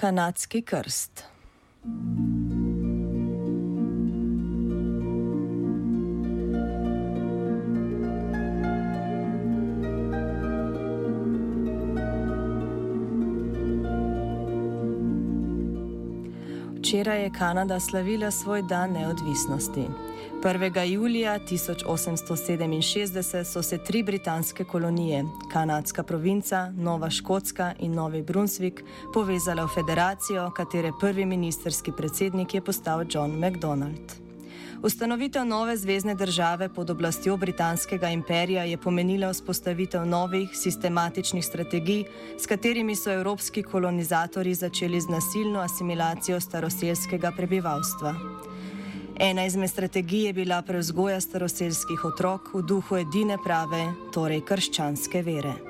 kanadski krst. thank you Včeraj je Kanada slavila svoj dan neodvisnosti. 1. julija 1867 so se tri britanske kolonije, kanadska provinca, Nova Škotska in Novi Brunsvik, povezale v federacijo, katere prvi ministerski predsednik je postal John MacDonald. Ustanovitev nove zvezdne države pod oblastjo britanskega imperija je pomenila vzpostavitev novih sistematičnih strategij, s katerimi so evropski kolonizatori začeli z nasilno asimilacijo staroselskega prebivalstva. Ena izmed strategij je bila prevzgoja staroselskih otrok v duhu edine prave, torej krščanske vere.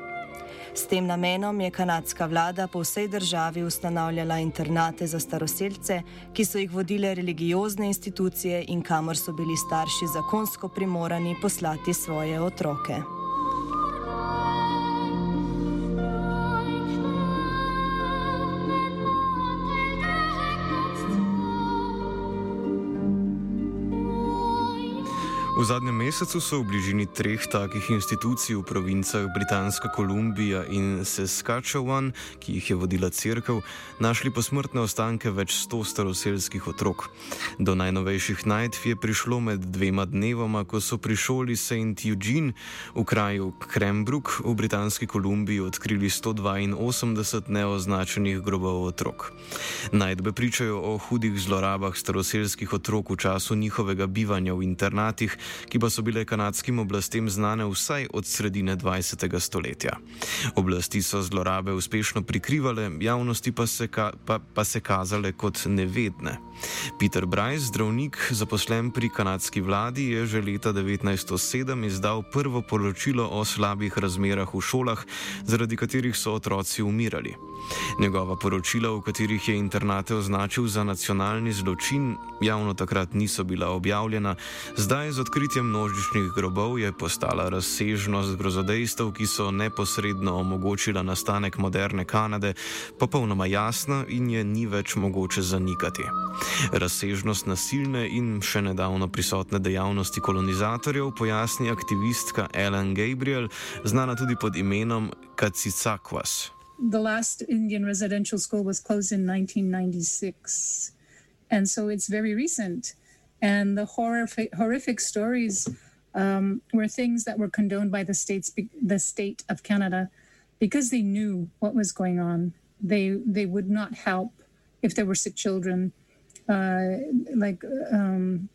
S tem namenom je kanadska vlada po vsej državi ustanavljala internate za staroseljce, ki so jih vodile religiozne institucije in kamor so bili starši zakonsko primorani poslati svoje otroke. V zadnjem mesecu so v bližini treh takih institucij v provincah Britanska Kolumbija in Saskatchewan, ki jih je vodila crkva, našli posmrtne ostanke več sto staroselskih otrok. Do najnovejših najdb je prišlo med dvema dnevoma, ko so pri šoli St. Eugene v kraju Krembrook v Britanski Kolumbiji odkrili 182 neoznačenih grobov otrok. Najdbe pričajo o hudih zlorabah staroselskih otrok v času njihovega bivanja v internatih, ki pa so bile kanadskim oblastem znane vsaj od sredine 20. stoletja. Oblasti so zlorabe uspešno prikrivale, javnosti pa se, ka, pa, pa se kazale kot nevedne. Peter Bryce, zdravnik, zaposlen pri kanadski vladi, je že leta 1907 izdal prvo poročilo o slabih razmerah v šolah, zaradi katerih so otroci umirali. Njegova poročila, v katerih je internate označil za nacionalni zločin, javno takrat niso bila objavljena, zdaj z odkritjem množičnih grobov je postala razsežnost grozodejstev, ki so neposredno omogočila nastanek moderne Kanade, popolnoma jasna in je ni več mogoče zanikati. Razsežnost nasilne in še nedavno prisotne dejavnosti kolonizatorjev pojasni aktivistka Ellen Gabriel, znana tudi pod imenom Kacicakwas. the last Indian residential school was closed in 1996. And so it's very recent. And the horrific, horrific stories um, were things that were condoned by the states, the state of Canada, because they knew what was going on. They they would not help if there were sick children, uh, like um,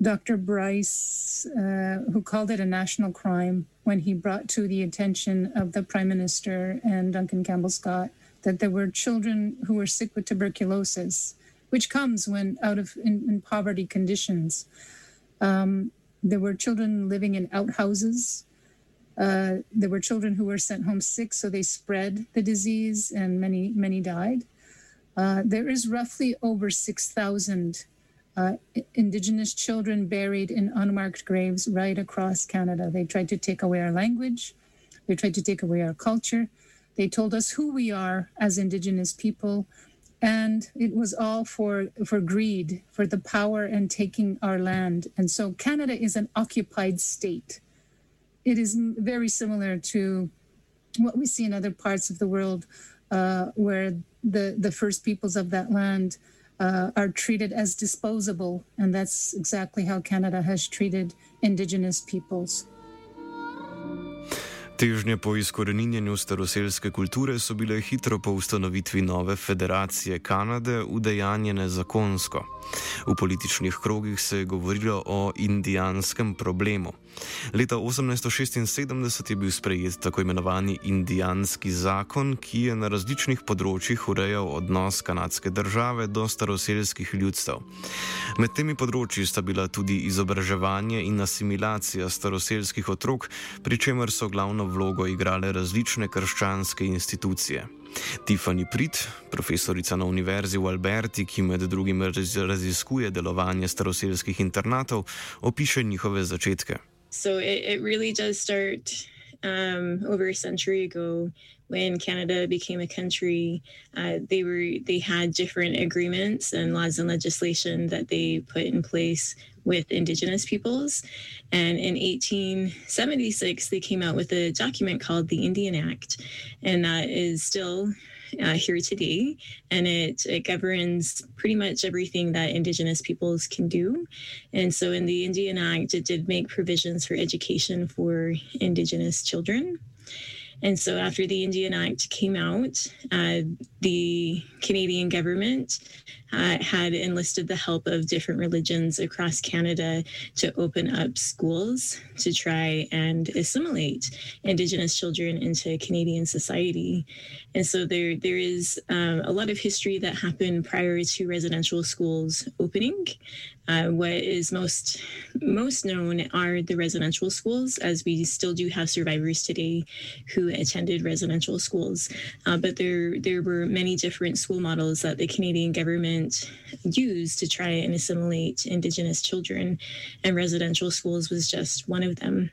Dr. Bryce, uh, who called it a national crime when he brought to the attention of the Prime Minister and Duncan Campbell Scott that there were children who were sick with tuberculosis, which comes when out of in, in poverty conditions. Um, there were children living in outhouses. Uh, there were children who were sent home sick, so they spread the disease, and many many died. Uh, there is roughly over six thousand uh, Indigenous children buried in unmarked graves right across Canada. They tried to take away our language, they tried to take away our culture. They told us who we are as Indigenous people, and it was all for for greed for the power and taking our land. And so canada is an occupied state. It is very similar to what we see in other parts of the world uh, where the the first peoples of that land uh, are treated as disposable. And that's exactly how canada has treated indigenous peoples Težnje po izkoreninjenju staroseljske kulture so bile hitro po ustanovitvi nove federacije Kanade udejanjene zakonsko. V političnih krogih se je govorilo o indijanskem problemu. Leta 1876 je bil sprejet tako imenovani indijanski zakon, ki je na različnih področjih urejal odnos kanadske države do staroseljskih ljudstev. Med temi področji sta bila tudi izobraževanje in asimilacija staroseljskih otrok, pri čemer so glavno vlogo igrale različne krščanske institucije. Tiffany Prit, profesorica na Univerzi v Alberti, ki med drugim raziskuje delovanje staroseljskih internatov, opiše njihove začetke. So it, it really does start um, over a century ago when Canada became a country. Uh, they were they had different agreements and laws and legislation that they put in place with Indigenous peoples. And in 1876, they came out with a document called the Indian Act, and that is still uh, here today, and it, it governs pretty much everything that Indigenous peoples can do. And so, in the Indian Act, it did make provisions for education for Indigenous children. And so, after the Indian Act came out, uh, the Canadian government uh, had enlisted the help of different religions across Canada to open up schools to try and assimilate Indigenous children into Canadian society. And so there, there is um, a lot of history that happened prior to residential schools opening. Uh, what is most most known are the residential schools, as we still do have survivors today who attended residential schools. Uh, but there there were many different school models that the Canadian government used to try and assimilate Indigenous children, and residential schools was just one of them.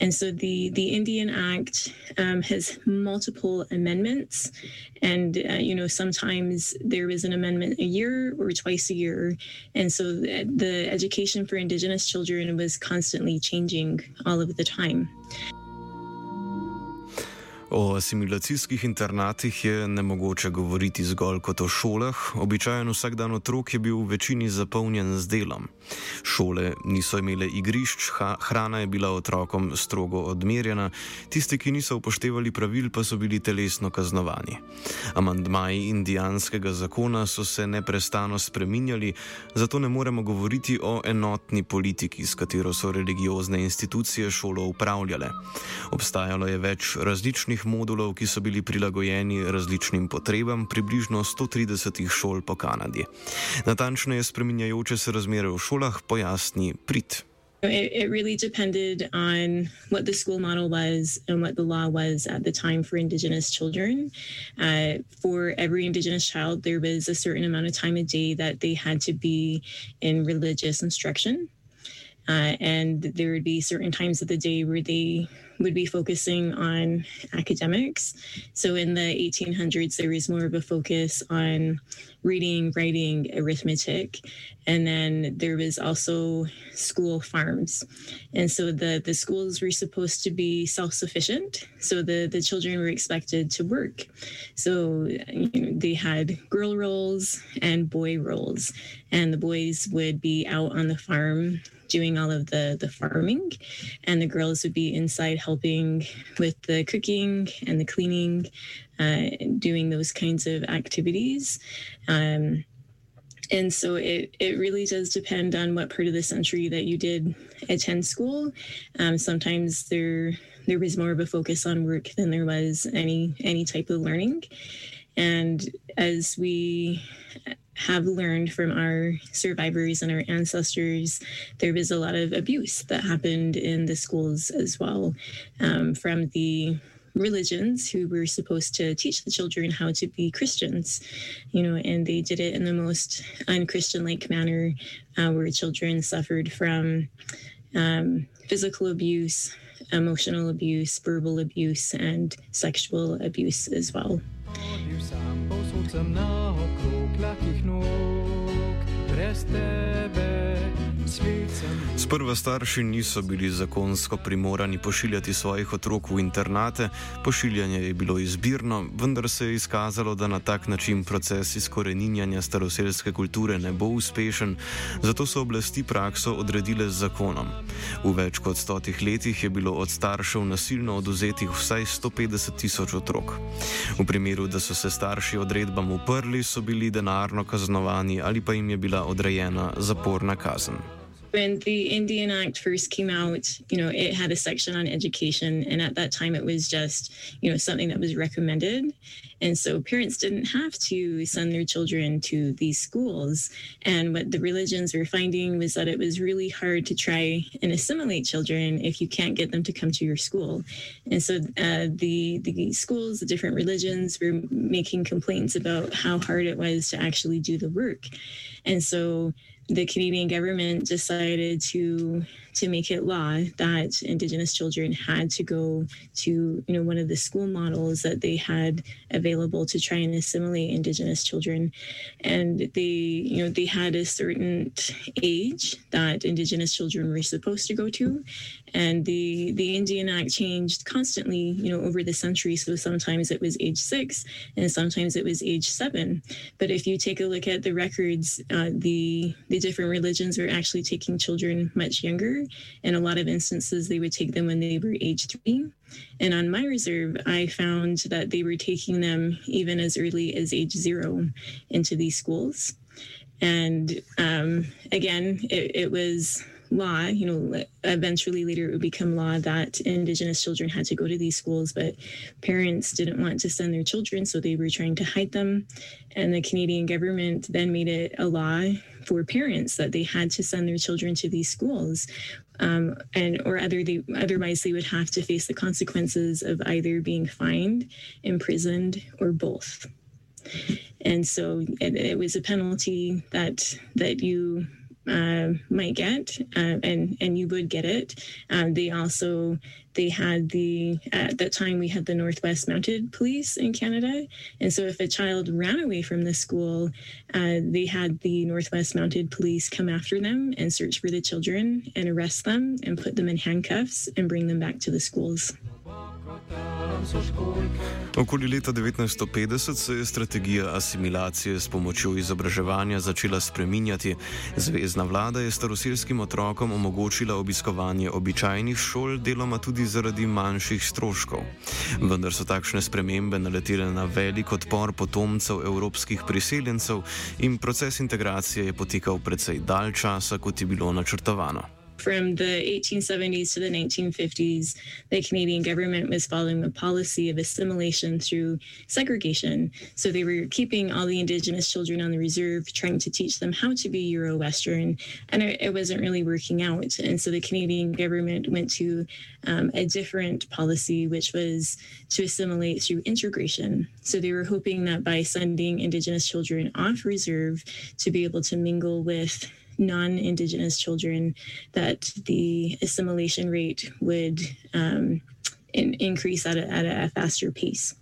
And so the, the Indian Act um, has multiple amendments. And, uh, you know, sometimes there is an amendment a year or twice a year. And so the, the education for Indigenous children was constantly changing all of the time. O asimilacijskih internatih je ne mogoče govoriti zgolj kot o šolah. Običajen vsak dan otrok je bil v večini zapolnjen z delom. Šole niso imele igrišč, hrana je bila otrokom strogo odmerjena, tisti, ki niso upoštevali pravil, pa so bili telesno kaznovani. Amandmaji indijanskega zakona so se neprestano spreminjali, zato ne moremo govoriti o enotni politiki, s katero so religiozne institucije šolo upravljale. Obstajalo je več različnih učnih modulov, ki so bili prilagojeni različnim potrebam približno 130 šol po Kanadi. Natančneje spreminjajoče se razmere v šolah pojasni Prit. It, it, really depended on what the school model was and what the law was at the time for Indigenous children. Uh, for every Indigenous child, there was a certain amount of time a day that they had to be in religious instruction. Uh, and there would be certain times of the day where they would be focusing on academics. So in the 1800s, there was more of a focus on reading, writing, arithmetic. And then there was also school farms. And so the, the schools were supposed to be self sufficient. So the, the children were expected to work. So you know, they had girl roles and boy roles. And the boys would be out on the farm doing all of the the farming and the girls would be inside helping with the cooking and the cleaning uh, doing those kinds of activities. Um, and so it, it really does depend on what part of the century that you did attend school. Um, sometimes there there was more of a focus on work than there was any any type of learning. And as we have learned from our survivors and our ancestors, there was a lot of abuse that happened in the schools as well um, from the religions who were supposed to teach the children how to be Christians, you know, and they did it in the most unchristian like manner uh, where children suffered from um, physical abuse, emotional abuse, verbal abuse, and sexual abuse as well. sucem naokrog, lakih nog, brez tebe. Sprva starši niso bili zakonsko primorani pošiljati svojih otrok v internate, pošiljanje je bilo izbirno, vendar se je izkazalo, da na tak način proces izkoreninjanja staroseljske kulture ne bo uspešen, zato so oblasti prakso odredile z zakonom. V več kot stotih letih je bilo od staršev nasilno oduzetih vsaj 150 tisoč otrok. V primeru, da so se starši odredbam uprli, so bili denarno kaznovani ali pa jim je bila odrejena zaporna kazen. When the Indian Act first came out, you know, it had a section on education. And at that time, it was just, you know, something that was recommended. And so parents didn't have to send their children to these schools. And what the religions were finding was that it was really hard to try and assimilate children if you can't get them to come to your school. And so uh, the, the schools, the different religions were making complaints about how hard it was to actually do the work. And so the Canadian government decided to to make it law that Indigenous children had to go to you know one of the school models that they had available to try and assimilate Indigenous children, and they you know they had a certain age that Indigenous children were supposed to go to, and the the Indian Act changed constantly you know over the centuries. So sometimes it was age six, and sometimes it was age seven. But if you take a look at the records, uh, the the different religions were actually taking children much younger. In a lot of instances, they would take them when they were age three. And on my reserve, I found that they were taking them even as early as age zero into these schools. And um, again, it, it was law, you know, eventually later it would become law that Indigenous children had to go to these schools, but parents didn't want to send their children, so they were trying to hide them. And the Canadian government then made it a law for parents that they had to send their children to these schools. Um, and or other they, otherwise they would have to face the consequences of either being fined, imprisoned, or both. And so it, it was a penalty that that you uh, might get, uh, and and you would get it. Um, they also they had the at that time we had the Northwest Mounted Police in Canada, and so if a child ran away from the school, uh, they had the Northwest Mounted Police come after them and search for the children and arrest them and put them in handcuffs and bring them back to the schools. Okoli leta 1950 se je strategija asimilacije s pomočjo izobraževanja začela spreminjati. Zvezdna vlada je staroselskim otrokom omogočila obiskovanje običajnih šol, deloma tudi zaradi manjših stroškov. Vendar so takšne spremembe naletele na velik odpor potomcev evropskih priseljencev in proces integracije je potekal precej dalj časa, kot je bilo načrtovano. From the 1870s to the 1950s, the Canadian government was following a policy of assimilation through segregation. So they were keeping all the Indigenous children on the reserve, trying to teach them how to be Euro Western, and it, it, wasn't really working out. And so the Canadian government went to um, a different policy, which was to assimilate through integration. So they were hoping that by sending Indigenous children off reserve to be able to mingle with non-indigenous children that the assimilation rate would um, in, increase at a, at a faster pace.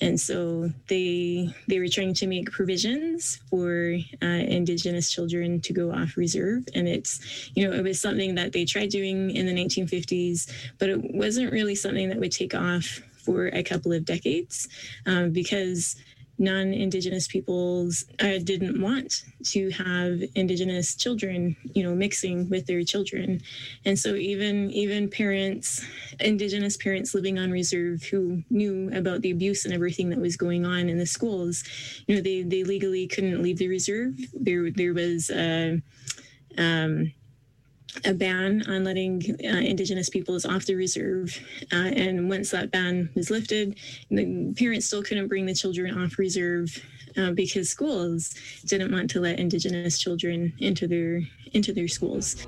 And so they they were trying to make provisions for uh, indigenous children to go off reserve. And it's you know it was something that they tried doing in the 1950s but it wasn't really something that would take off for a couple of decades um, because non-indigenous peoples uh, didn't want to have indigenous children you know mixing with their children. And so even even parents indigenous parents living on reserve who knew about the abuse and everything that was going on in the schools you know they they legally couldn't leave the reserve. There there was uh, um, a ban on letting uh, Indigenous peoples off the reserve. Uh, and once that ban was lifted, the parents still couldn't bring the children off reserve uh, because schools didn't want to let Indigenous children into their into their schools.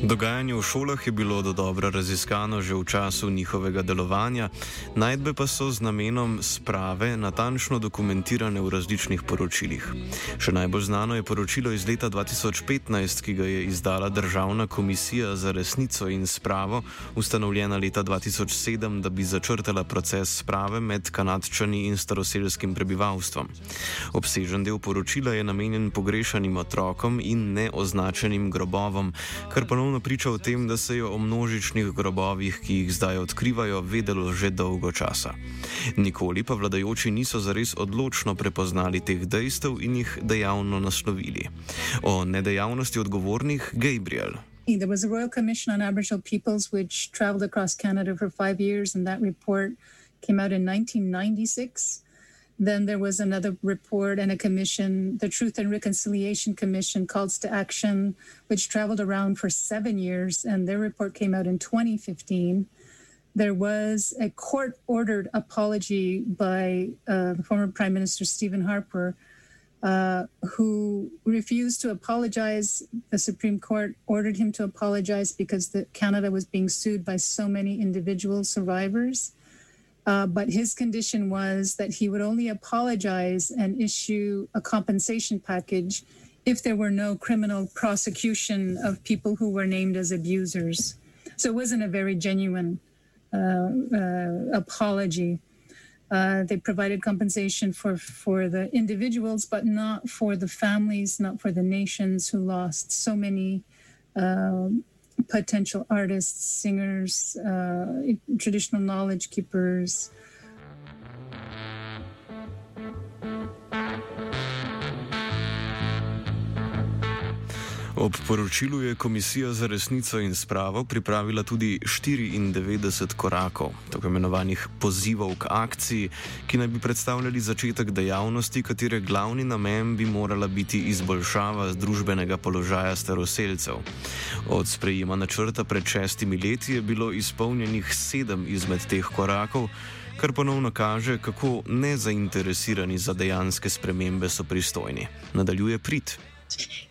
Dogajanje v šolah je bilo do dobro raziskano že v času njihovega delovanja, najdbe pa so z namenom sprave natančno dokumentirane v različnih poročilih. Še najbolj znano je poročilo iz leta 2015, ki ga je izdala Državna komisija za resnico in spravo, ustanovljena leta 2007, da bi začrtala proces sprave med kanadčani in staroselskim prebivalstvom. Obsežen del poročila je namenjen pogrešanim otrokom in neoznačenim grobovom, kar ponovno priča o tem, da se je o množičnih grobovih, ki jih zdaj odkrivajo, vedelo že dolgo časa. Nikoli pa vladajoči niso zares odločno prepoznali teh dejstev in jih dejavno naslovili. O nedejavnosti odgovornih Gabriel. There was a Royal Commission on Aboriginal Peoples which traveled across Canada for five years, and that report came out in 1996. Then there was another report and a commission, the Truth and Reconciliation Commission, Calls to Action, which traveled around for seven years, and their report came out in 2015. There was a court ordered apology by uh, former Prime Minister Stephen Harper, uh, who refused to apologize. The Supreme Court ordered him to apologize because the, Canada was being sued by so many individual survivors. Uh, but his condition was that he would only apologize and issue a compensation package if there were no criminal prosecution of people who were named as abusers. So it wasn't a very genuine uh, uh, apology. Uh, they provided compensation for, for the individuals, but not for the families, not for the nations who lost so many um, potential artists, singers, uh, traditional knowledge keepers. Ob poročilu je Komisija za resnico in spravo pripravila tudi 94 korakov, tako imenovanih pozivov k akciji, ki naj bi predstavljali začetek dejavnosti, katere glavni namen bi morala biti izboljšava družbenega položaja staroseljcev. Od sprejema načrta pred šestimi leti je bilo izpolnjenih sedem izmed teh korakov. Kar ponovno kaže, kako nezainteresirani za dejanske spremembe so pristojni. Nadaljuje prid.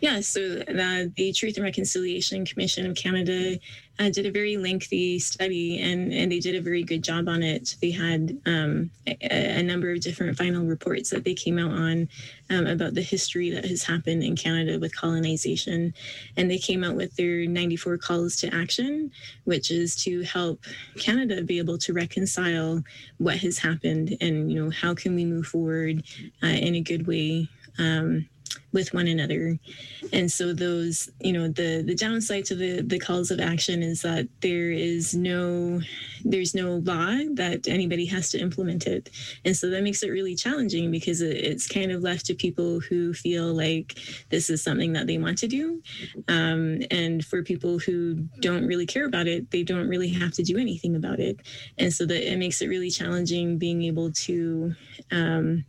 Yeah, so the, the Truth and Reconciliation Commission of Canada uh, did a very lengthy study and, and they did a very good job on it. They had um, a, a, number of different final reports that they came out on um, about the history that has happened in Canada with colonization. And they came out with their 94 calls to action, which is to help Canada be able to reconcile what has happened and, you know, how can we move forward uh, in a good way. Um, with one another. And so those you know the the downside to the the calls of action is that there is no there's no law that anybody has to implement it. And so that makes it really challenging because it's kind of left to people who feel like this is something that they want to do. Um, and for people who don't really care about it they don't really have to do anything about it. And so that it makes it really challenging being able to um,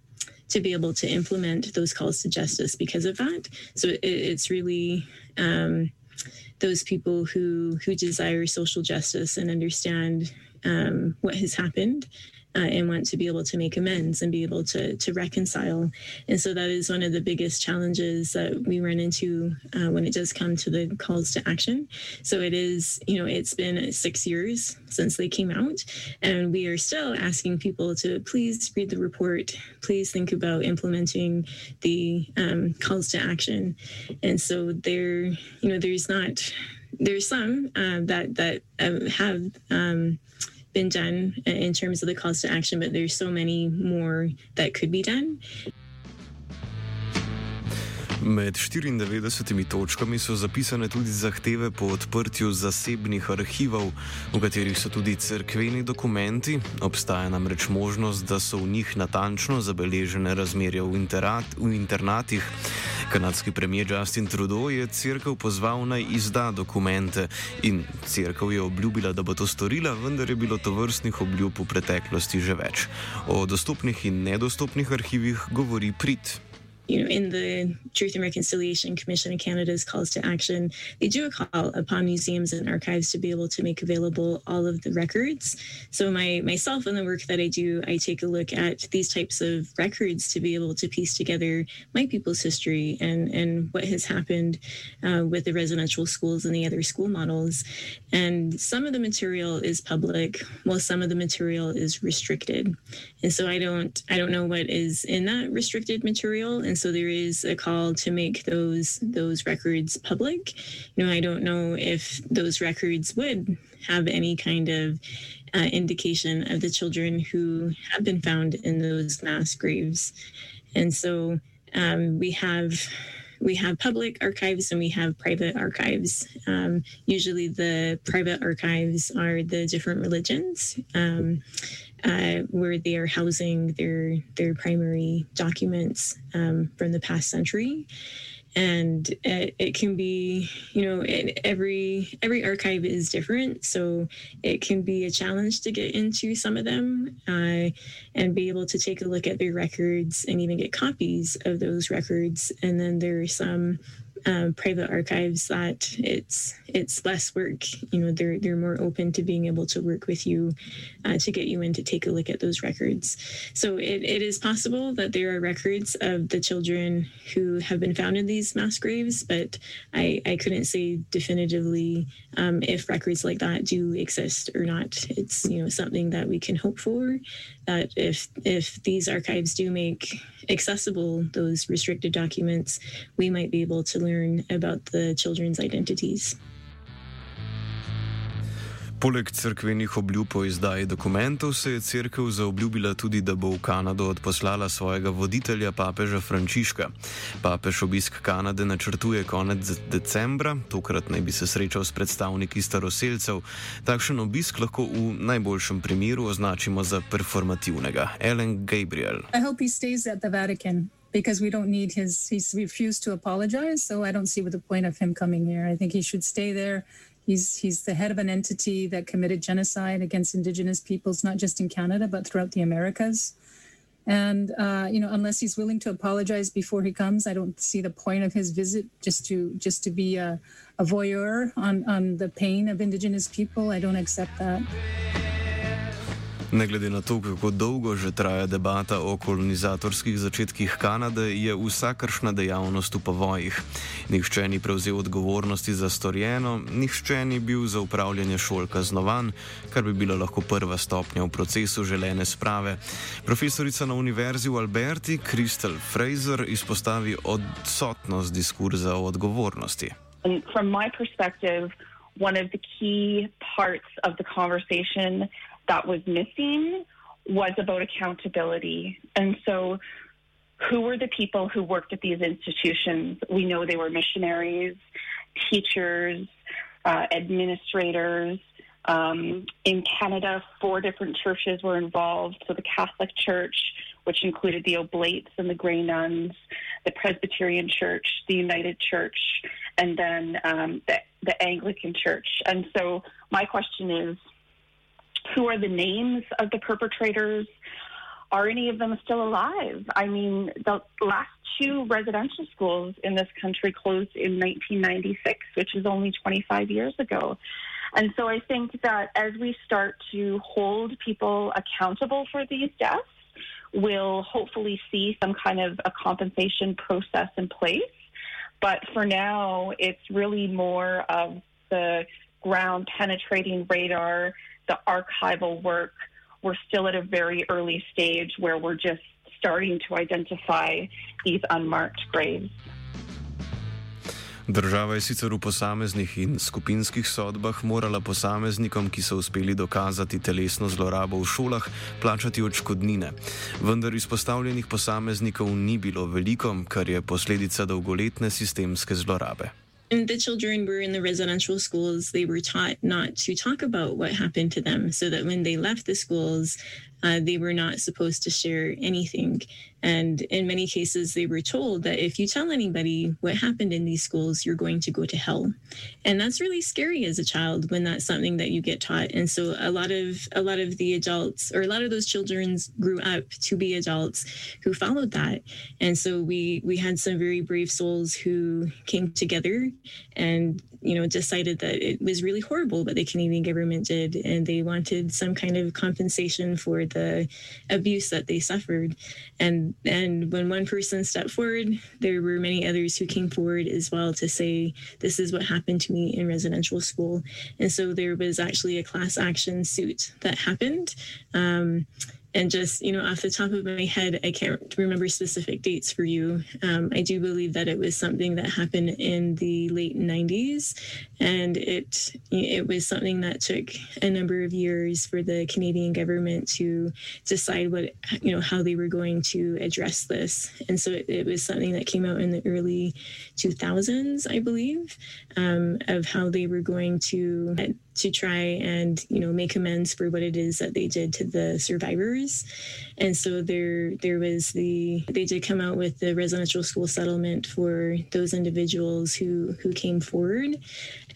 to be able to implement those calls to justice because of that. So it, it's really um, those people who who desire social justice and understand um, what has happened uh, and want to be able to make amends and be able to to reconcile. And so that is one of the biggest challenges that we run into uh, when it does come to the calls to action. So it is, you know, it's been six years since they came out, and we are still asking people to please read the report, please think about implementing the um, calls to action. And so there, you know, there's not there's some uh, that that uh, have um, been done in terms of the calls to action, but there's so many more that could be done. Med 94 točkami so zapisane tudi zahteve po odprtju zasebnih arhivov, v katerih so tudi crkveni dokumenti. Obstaja namreč možnost, da so v njih natančno zabeležene razmerje v, v internatih. Kanadski premijer Justin Trudeau je crkv pozval naj izda dokumente in crkv je obljubila, da bo to storila, vendar je bilo to vrstnih obljub v preteklosti že več. O dostopnih in nedostopnih arhivih govori prid. You know, in the Truth and Reconciliation Commission of Canada's calls to action, they do a call upon museums and archives to be able to make available all of the records. So my myself and the work that I do, I take a look at these types of records to be able to piece together my people's history and and what has happened uh, with the residential schools and the other school models. And some of the material is public, while some of the material is restricted. And so I don't I don't know what is in that restricted material. And so there is a call to make those those records public. You know, I don't know if those records would have any kind of uh, indication of the children who have been found in those mass graves. And so um, we have we have public archives and we have private archives. Um, usually, the private archives are the different religions. Um, uh, where they are housing their their primary documents um, from the past century, and it, it can be you know it, every every archive is different, so it can be a challenge to get into some of them uh, and be able to take a look at their records and even get copies of those records. And then there are some um, private archives that it's it's less work. You know, they're they're more open to being able to work with you uh, to get you in to take a look at those records. So it, it is possible that there are records of the children who have been found in these mass graves, but I, I couldn't say definitively um, if records like that do exist or not. It's you know something that we can hope for. That if if these archives do make accessible those restricted documents, we might be able to learn about the children's identities. Poleg crkvenih obljub o izdaji dokumentov se je crkva zaobljubila tudi, da bo v Kanado odposlala svojega voditelja, papeža Frančiška. Papež obisk Kanade načrtuje konec decembra, tokrat naj bi se srečal s predstavniki staroseljcev. Takšen obisk lahko v najboljšem primeru označimo za performativnega. Ellen Gabriel. Because we don't need his, he's refused to apologize, so I don't see what the point of him coming here. I think he should stay there. He's he's the head of an entity that committed genocide against indigenous peoples, not just in Canada but throughout the Americas. And uh, you know, unless he's willing to apologize before he comes, I don't see the point of his visit. Just to just to be a, a voyeur on on the pain of indigenous people, I don't accept that. Ne glede na to, kako dolgo že traja debata o kolonizatorskih začetkih Kanade, je vsakršna dejavnost v povojih. Nihče ni prevzel odgovornosti za storjeno, nihče ni bil za upravljanje šol kaznovan, kar bi bila lahko prva stopnja v procesu želene sprave. Profesorica na Univerzi v Alberti, Kristel Fraser, izpostavi odsotnost diskurza o odgovornosti. From my perspective, one of the key parts of the conversation that was missing was about accountability. And so, who were the people who worked at these institutions? We know they were missionaries, teachers, uh, administrators. Um, in Canada, four different churches were involved. So, the Catholic Church, which included the Oblates and the Grey Nuns, the Presbyterian Church, the United Church, and then um, the, the Anglican Church. And so, my question is who are the names of the perpetrators? Are any of them still alive? I mean, the last two residential schools in this country closed in 1996, which is only 25 years ago. And so I think that as we start to hold people accountable for these deaths, we'll hopefully see some kind of a compensation process in place. But for now, it's really more of the ground penetrating radar the archival work, we're still at a very early stage where we're just starting to identify these unmarked graves. Država je sicer v posameznih in skupinskih sodbah morala posameznikom, ki so uspeli dokazati telesno zlorabo v šolah, plačati odškodnine. Vendar izpostavljenih posameznikov ni bilo veliko, kar je posledica dolgoletne sistemske zlorabe. The children were in the residential schools, they were taught not to talk about what happened to them so that when they left the schools, uh, they were not supposed to share anything. And in many cases, they were told that if you tell anybody what happened in these schools, you're going to go to hell. And that's really scary as a child when that's something that you get taught. And so a lot of a lot of the adults or a lot of those children grew up to be adults who followed that. And so we we had some very brave souls who came together and you know decided that it was really horrible what the Canadian government did and they wanted some kind of compensation for the abuse that they suffered. And and when one person stepped forward there were many others who came forward as well to say this is what happened to me in residential school. And so there was actually a class action suit that happened um, and just you know off the top of my head i can't remember specific dates for you. Um, i do believe that it was something that happened in the late 90s and it it was something that took a number of years for the canadian government to decide what you know how they were going to address this. And so it, it was something that came out in the early 2000s i believe um, of how they were going to to try and you know make amends for what it is that they did to the survivors. And so there there was the they did come out with the residential school settlement for those individuals who who came forward.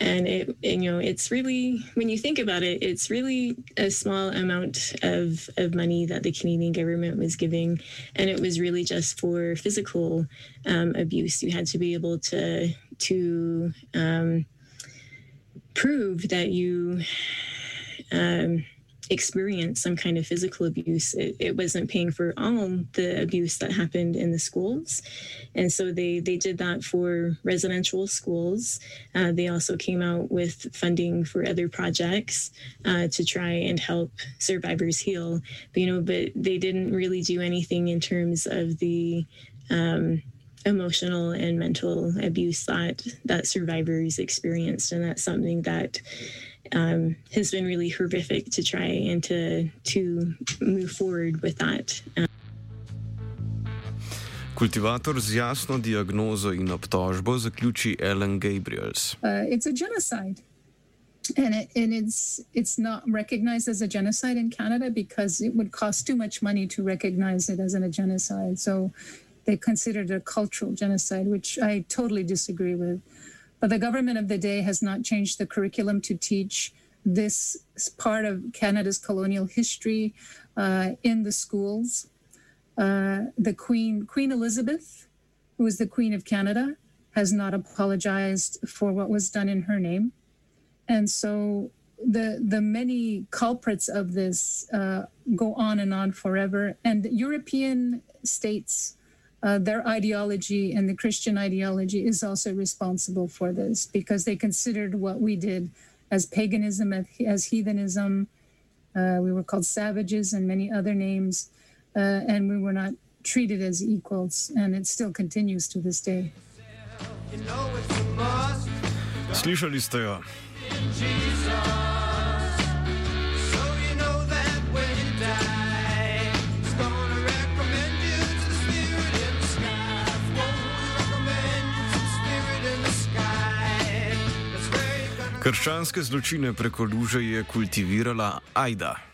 And it and, you know it's really when you think about it it's really a small amount of of money that the canadian government was giving. And it was really just for physical um, abuse. You had to be able to to um, prove that you um, experience some kind of physical abuse. It, it, wasn't paying for all the abuse that happened in the schools. And so they, they did that for residential schools. Uh, they also came out with funding for other projects uh, to try and help survivors heal. But, you know, but they didn't really do anything in terms of the um, emotional and mental abuse that that survivors experienced and that's something that um, has been really horrific to try and to to move forward with that um, Kultivator z jasno diagnozo in obtožbo zaključi Ellen Gabriels. Uh, it's a genocide. And, it, and it's it's not recognized as a genocide in Canada because it would cost too much money to recognize it as a genocide. So they considered a cultural genocide, which I totally disagree with. But the government of the day has not changed the curriculum to teach this part of Canada's colonial history uh, in the schools. Uh, the Queen, Queen Elizabeth, who was the Queen of Canada, has not apologized for what was done in her name, and so the the many culprits of this uh, go on and on forever. And European states uh, their ideology and the Christian ideology is also responsible for this because they considered what we did as paganism, as heathenism. Uh, we were called savages and many other names, uh, and we were not treated as equals, and it still continues to this day. Slišali ste. Krščanske zločine preko luže je kultivirala Aida.